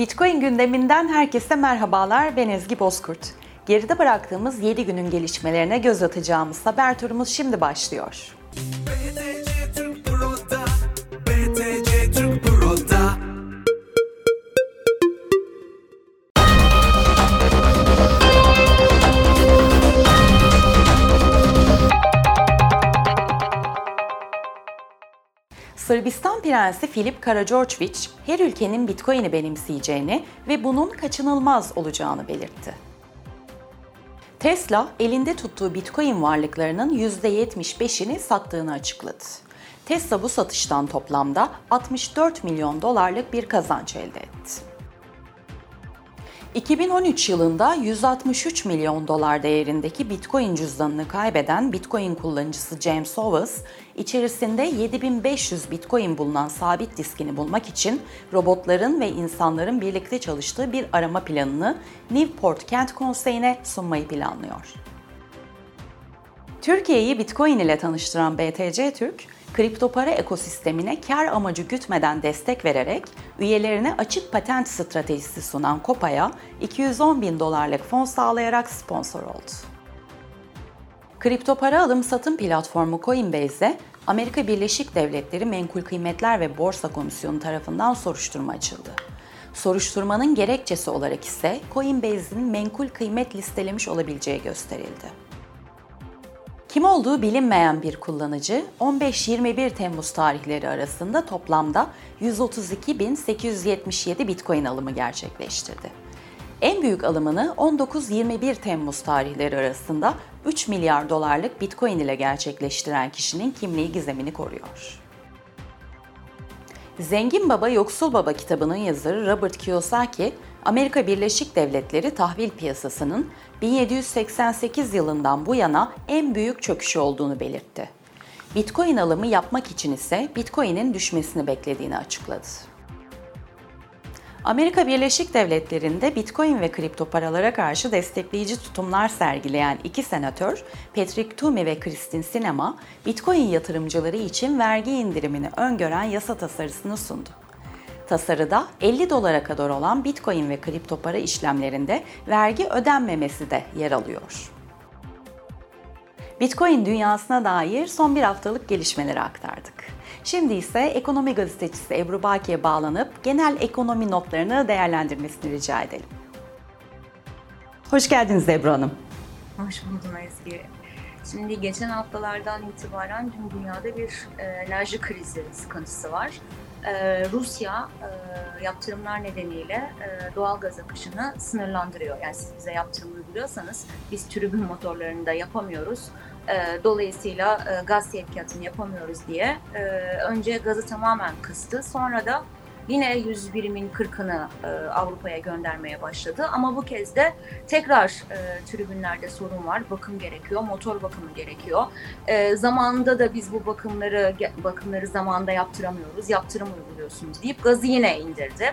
Bitcoin gündeminden herkese merhabalar. Ben Ezgi Bozkurt. Geride bıraktığımız 7 günün gelişmelerine göz atacağımız haber turumuz şimdi başlıyor. BTC Sırbistan Prensi Filip Karađorđević her ülkenin Bitcoin'i benimseyeceğini ve bunun kaçınılmaz olacağını belirtti. Tesla, elinde tuttuğu Bitcoin varlıklarının %75'ini sattığını açıkladı. Tesla bu satıştan toplamda 64 milyon dolarlık bir kazanç elde etti. 2013 yılında 163 milyon dolar değerindeki Bitcoin cüzdanını kaybeden Bitcoin kullanıcısı James Owens, içerisinde 7500 Bitcoin bulunan sabit diskini bulmak için robotların ve insanların birlikte çalıştığı bir arama planını Newport Kent Konseyi'ne sunmayı planlıyor. Türkiye'yi Bitcoin ile tanıştıran BTC Türk, kripto para ekosistemine kar amacı gütmeden destek vererek üyelerine açık patent stratejisi sunan Kopa'ya 210 bin dolarlık fon sağlayarak sponsor oldu. Kripto para alım satım platformu Coinbase'e Amerika Birleşik Devletleri Menkul Kıymetler ve Borsa Komisyonu tarafından soruşturma açıldı. Soruşturmanın gerekçesi olarak ise Coinbase'in menkul kıymet listelemiş olabileceği gösterildi. Kim olduğu bilinmeyen bir kullanıcı 15-21 Temmuz tarihleri arasında toplamda 132.877 Bitcoin alımı gerçekleştirdi. En büyük alımını 19-21 Temmuz tarihleri arasında 3 milyar dolarlık Bitcoin ile gerçekleştiren kişinin kimliği gizemini koruyor. Zengin Baba Yoksul Baba kitabının yazarı Robert Kiyosaki, Amerika Birleşik Devletleri tahvil piyasasının 1788 yılından bu yana en büyük çöküşü olduğunu belirtti. Bitcoin alımı yapmak için ise Bitcoin'in düşmesini beklediğini açıkladı. Amerika Birleşik Devletleri'nde Bitcoin ve kripto paralara karşı destekleyici tutumlar sergileyen iki senatör, Patrick Toomey ve Kristin Sinema, Bitcoin yatırımcıları için vergi indirimini öngören yasa tasarısını sundu. Tasarıda 50 dolara kadar olan Bitcoin ve kripto para işlemlerinde vergi ödenmemesi de yer alıyor. Bitcoin dünyasına dair son bir haftalık gelişmeleri aktardık. Şimdi ise ekonomi gazetecisi Ebru Baki'ye bağlanıp genel ekonomi notlarını değerlendirmesini rica edelim. Hoş geldiniz Ebru Hanım. Hoş buldum Ezgi. Şimdi geçen haftalardan itibaren tüm dünyada bir e, enerji krizi sıkıntısı var. Ee, Rusya e, yaptırımlar nedeniyle e, doğal gaz akışını sınırlandırıyor. Yani siz bize yaptırım uyguluyorsanız biz tribün motorlarında yapamıyoruz. E, dolayısıyla gaz sevkiyatını yapamıyoruz diye önce gazı tamamen kıstı. Sonra da Yine 100 birimin 40'ını e, Avrupa'ya göndermeye başladı. Ama bu kez de tekrar e, tribünlerde sorun var. Bakım gerekiyor, motor bakımı gerekiyor. E, zamanında da biz bu bakımları bakımları zamanında yaptıramıyoruz. Yaptırım uyguluyorsunuz deyip gazı yine indirdi.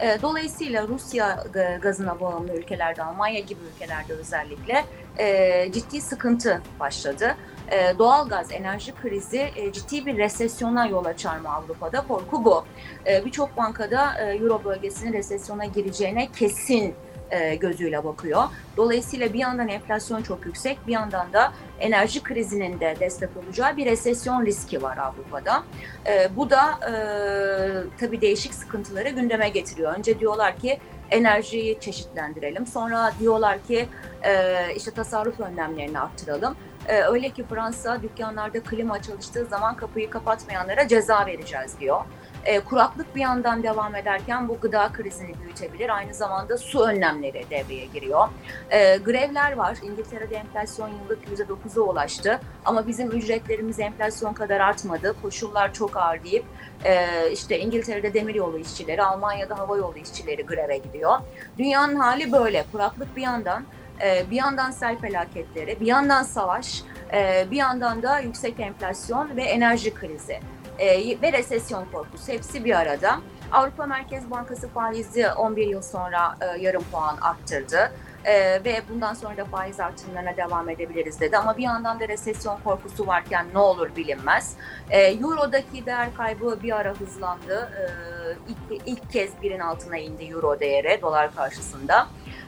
E, dolayısıyla Rusya gazına bağımlı ülkelerde, Almanya gibi ülkelerde özellikle e, ciddi sıkıntı başladı. E, doğalgaz enerji krizi e, ciddi bir resesyona yol açar mı Avrupa'da? Korku bu. E, Birçok bankada e, Euro bölgesinin resesyona gireceğine kesin e, gözüyle bakıyor. Dolayısıyla bir yandan enflasyon çok yüksek, bir yandan da enerji krizinin de destek olacağı bir resesyon riski var Avrupa'da. E, bu da e, tabii değişik sıkıntıları gündeme getiriyor. Önce diyorlar ki enerjiyi çeşitlendirelim. Sonra diyorlar ki işte tasarruf önlemlerini arttıralım. E, öyle ki Fransa dükkanlarda klima çalıştığı zaman kapıyı kapatmayanlara ceza vereceğiz diyor. E, kuraklık bir yandan devam ederken bu gıda krizini büyütebilir. Aynı zamanda su önlemleri devreye giriyor. E, grevler var. İngiltere'de enflasyon yıllık %9'a ulaştı. Ama bizim ücretlerimiz enflasyon kadar artmadı. Koşullar çok ağır deyip e, işte İngiltere'de demiryolu işçileri, Almanya'da havayolu işçileri greve gidiyor. Dünyanın hali böyle. Kuraklık bir yandan e, bir yandan sel felaketleri, bir yandan savaş, e, bir yandan da yüksek enflasyon ve enerji krizi e, ve resesyon korkusu hepsi bir arada. Avrupa Merkez Bankası faizi 11 yıl sonra yarım puan arttırdı. Ee, ve bundan sonra da faiz artımlarına devam edebiliriz dedi. Ama bir yandan da resesyon korkusu varken ne olur bilinmez. Ee, Euro'daki değer kaybı bir ara hızlandı. Ee, ilk, ilk kez birin altına indi Euro değeri dolar karşısında.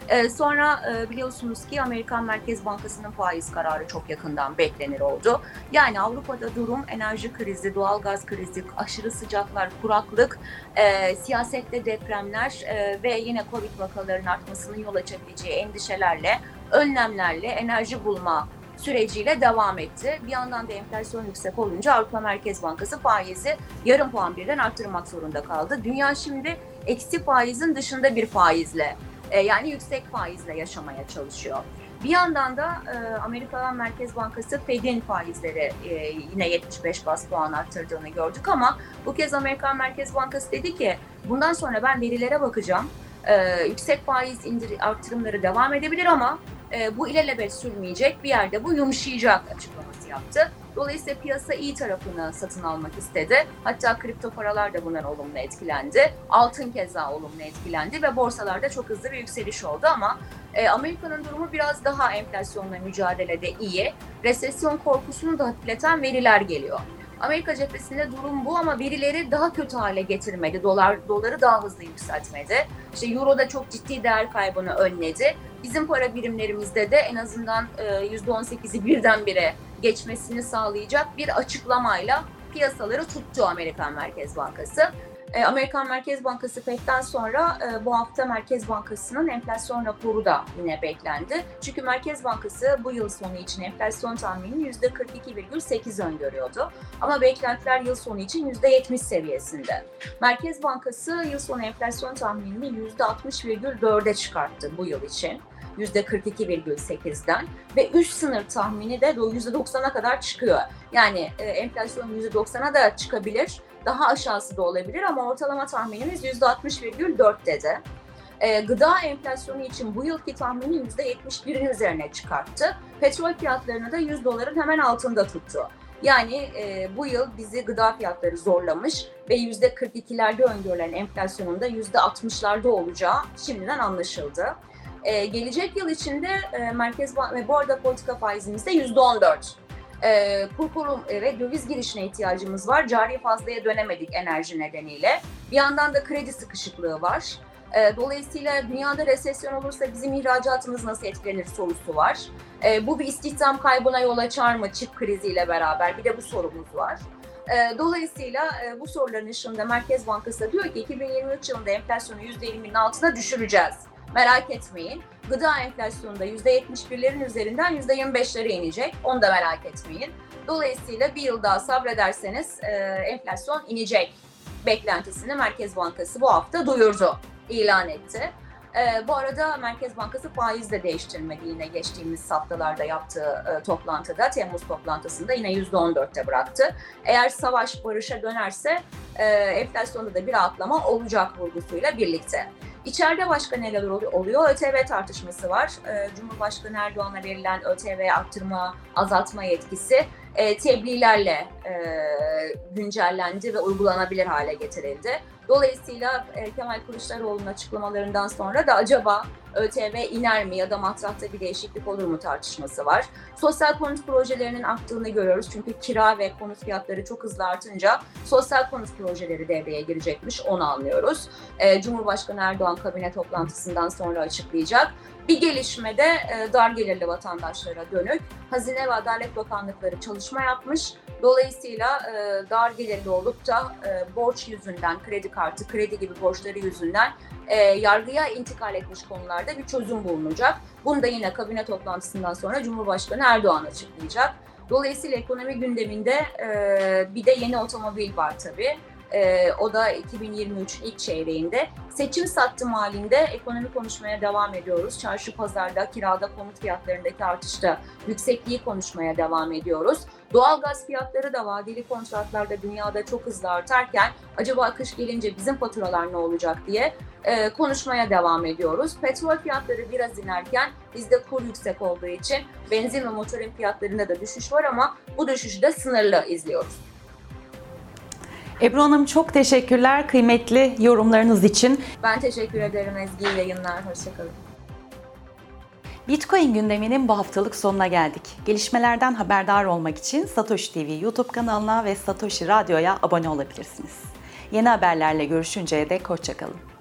Ee, sonra e, biliyorsunuz ki Amerikan Merkez Bankası'nın faiz kararı çok yakından beklenir oldu. Yani Avrupa'da durum enerji krizi, doğal gaz krizi, aşırı sıcaklar, kuraklık, e, siyasette depremler e, ve yine Covid vakalarının artmasının yol açabileceği endişelerle, önlemlerle enerji bulma süreciyle devam etti. Bir yandan da enflasyon yüksek olunca Avrupa Merkez Bankası faizi yarım puan birden arttırmak zorunda kaldı. Dünya şimdi eksi faizin dışında bir faizle e, yani yüksek faizle yaşamaya çalışıyor. Bir yandan da e, Amerika Merkez Bankası Fed'in faizleri e, yine 75 bas puan arttırdığını gördük ama bu kez Amerikan Merkez Bankası dedi ki bundan sonra ben verilere bakacağım. E, yüksek faiz indir arttırımları devam edebilir ama e, bu ilelebet sürmeyecek bir yerde bu yumuşayacak açıklaması yaptı. Dolayısıyla piyasa iyi tarafını satın almak istedi. Hatta kripto paralar da bundan olumlu etkilendi. Altın keza olumlu etkilendi ve borsalarda çok hızlı bir yükseliş oldu ama e, Amerika'nın durumu biraz daha enflasyonla mücadelede iyi. Resesyon korkusunu da hafifleten veriler geliyor. Amerika cephesinde durum bu ama verileri daha kötü hale getirmedi. Dolar doları daha hızlı yükseltmedi. İşte euro da çok ciddi değer kaybını önledi. Bizim para birimlerimizde de en azından e, %18'i birdenbire geçmesini sağlayacak bir açıklamayla piyasaları tuttu Amerikan Merkez Bankası. E, Amerikan Merkez Bankası FED'den sonra e, bu hafta Merkez Bankası'nın enflasyon raporu da yine beklendi. Çünkü Merkez Bankası bu yıl sonu için enflasyon tahminini %42,8 öngörüyordu. Ama beklentiler yıl sonu için %70 seviyesinde. Merkez Bankası yıl sonu enflasyon tahminini %60,4'e çıkarttı bu yıl için. %42,8'den ve üst sınır tahmini de %90'a kadar çıkıyor. Yani e, enflasyon %90'a da çıkabilir, daha aşağısı da olabilir ama ortalama tahminimiz %60,4 dedi. E, gıda enflasyonu için bu yılki tahmini %71'in üzerine çıkarttı. Petrol fiyatlarını da 100 doların hemen altında tuttu. Yani e, bu yıl bizi gıda fiyatları zorlamış ve %42'lerde öngörülen enflasyonun da %60'larda olacağı şimdiden anlaşıldı. E, gelecek yıl içinde e, Merkez Bank ve bu arada politika faizimiz de %14. E, kur ve döviz girişine ihtiyacımız var. Cari fazlaya dönemedik enerji nedeniyle. Bir yandan da kredi sıkışıklığı var. E, dolayısıyla dünyada resesyon olursa bizim ihracatımız nasıl etkilenir sorusu var. E, bu bir istihdam kaybına yol açar mı çip kriziyle beraber? Bir de bu sorumuz var. E, dolayısıyla e, bu soruların ışığında Merkez Bankası da diyor ki 2023 yılında enflasyonu %20'nin altına düşüreceğiz. Merak etmeyin. Gıda enflasyonunda %71'lerin üzerinden %25'lere inecek. Onu da merak etmeyin. Dolayısıyla bir yıl daha sabrederseniz e, enflasyon inecek beklentisini Merkez Bankası bu hafta duyurdu, ilan etti. E, bu arada Merkez Bankası faiz de değiştirmedi yine geçtiğimiz haftalarda yaptığı e, toplantıda, Temmuz toplantısında yine %14'te bıraktı. Eğer savaş barışa dönerse e, enflasyonda da bir atlama olacak vurgusuyla birlikte. İçeride başka neler oluyor? ÖTV tartışması var. Ee, Cumhurbaşkanı Erdoğan'a verilen ÖTV arttırma, azaltma yetkisi e, tebliğlerle e, güncellendi ve uygulanabilir hale getirildi. Dolayısıyla e, Kemal Kılıçdaroğlu'nun açıklamalarından sonra da acaba ÖTV iner mi ya da matrahta bir değişiklik olur mu tartışması var. Sosyal konut projelerinin arttığını görüyoruz çünkü kira ve konut fiyatları çok hızlı artınca sosyal konut projeleri devreye girecekmiş onu anlıyoruz. E, Cumhurbaşkanı Erdoğan kabine toplantısından sonra açıklayacak. Bir gelişmede e, dar gelirli vatandaşlara dönük Hazine ve Adalet Bakanlıkları çalışma yapmış. Dolayısıyla e, dar gelirli olup da e, borç yüzünden, kredi kartı, kredi gibi borçları yüzünden e, yargıya intikal etmiş konularda bir çözüm bulunacak. Bunu da yine kabine toplantısından sonra Cumhurbaşkanı Erdoğan açıklayacak. Dolayısıyla ekonomi gündeminde e, bir de yeni otomobil var tabii. E, o da 2023 ilk çeyreğinde. Seçim sattım halinde ekonomi konuşmaya devam ediyoruz. Çarşı pazarda, kirada, konut fiyatlarındaki artışta yüksekliği konuşmaya devam ediyoruz. Doğal gaz fiyatları da vadeli kontratlarda dünyada çok hızlı artarken acaba kış gelince bizim faturalar ne olacak diye e, konuşmaya devam ediyoruz. Petrol fiyatları biraz inerken bizde kur yüksek olduğu için benzin ve motorin fiyatlarında da düşüş var ama bu düşüşü de sınırlı izliyoruz. Ebru Hanım çok teşekkürler kıymetli yorumlarınız için. Ben teşekkür ederim Ezgi. Yayınlar. Hoşçakalın. Bitcoin gündeminin bu haftalık sonuna geldik. Gelişmelerden haberdar olmak için Satoshi TV YouTube kanalına ve Satoshi Radyo'ya abone olabilirsiniz. Yeni haberlerle görüşünceye dek hoşçakalın.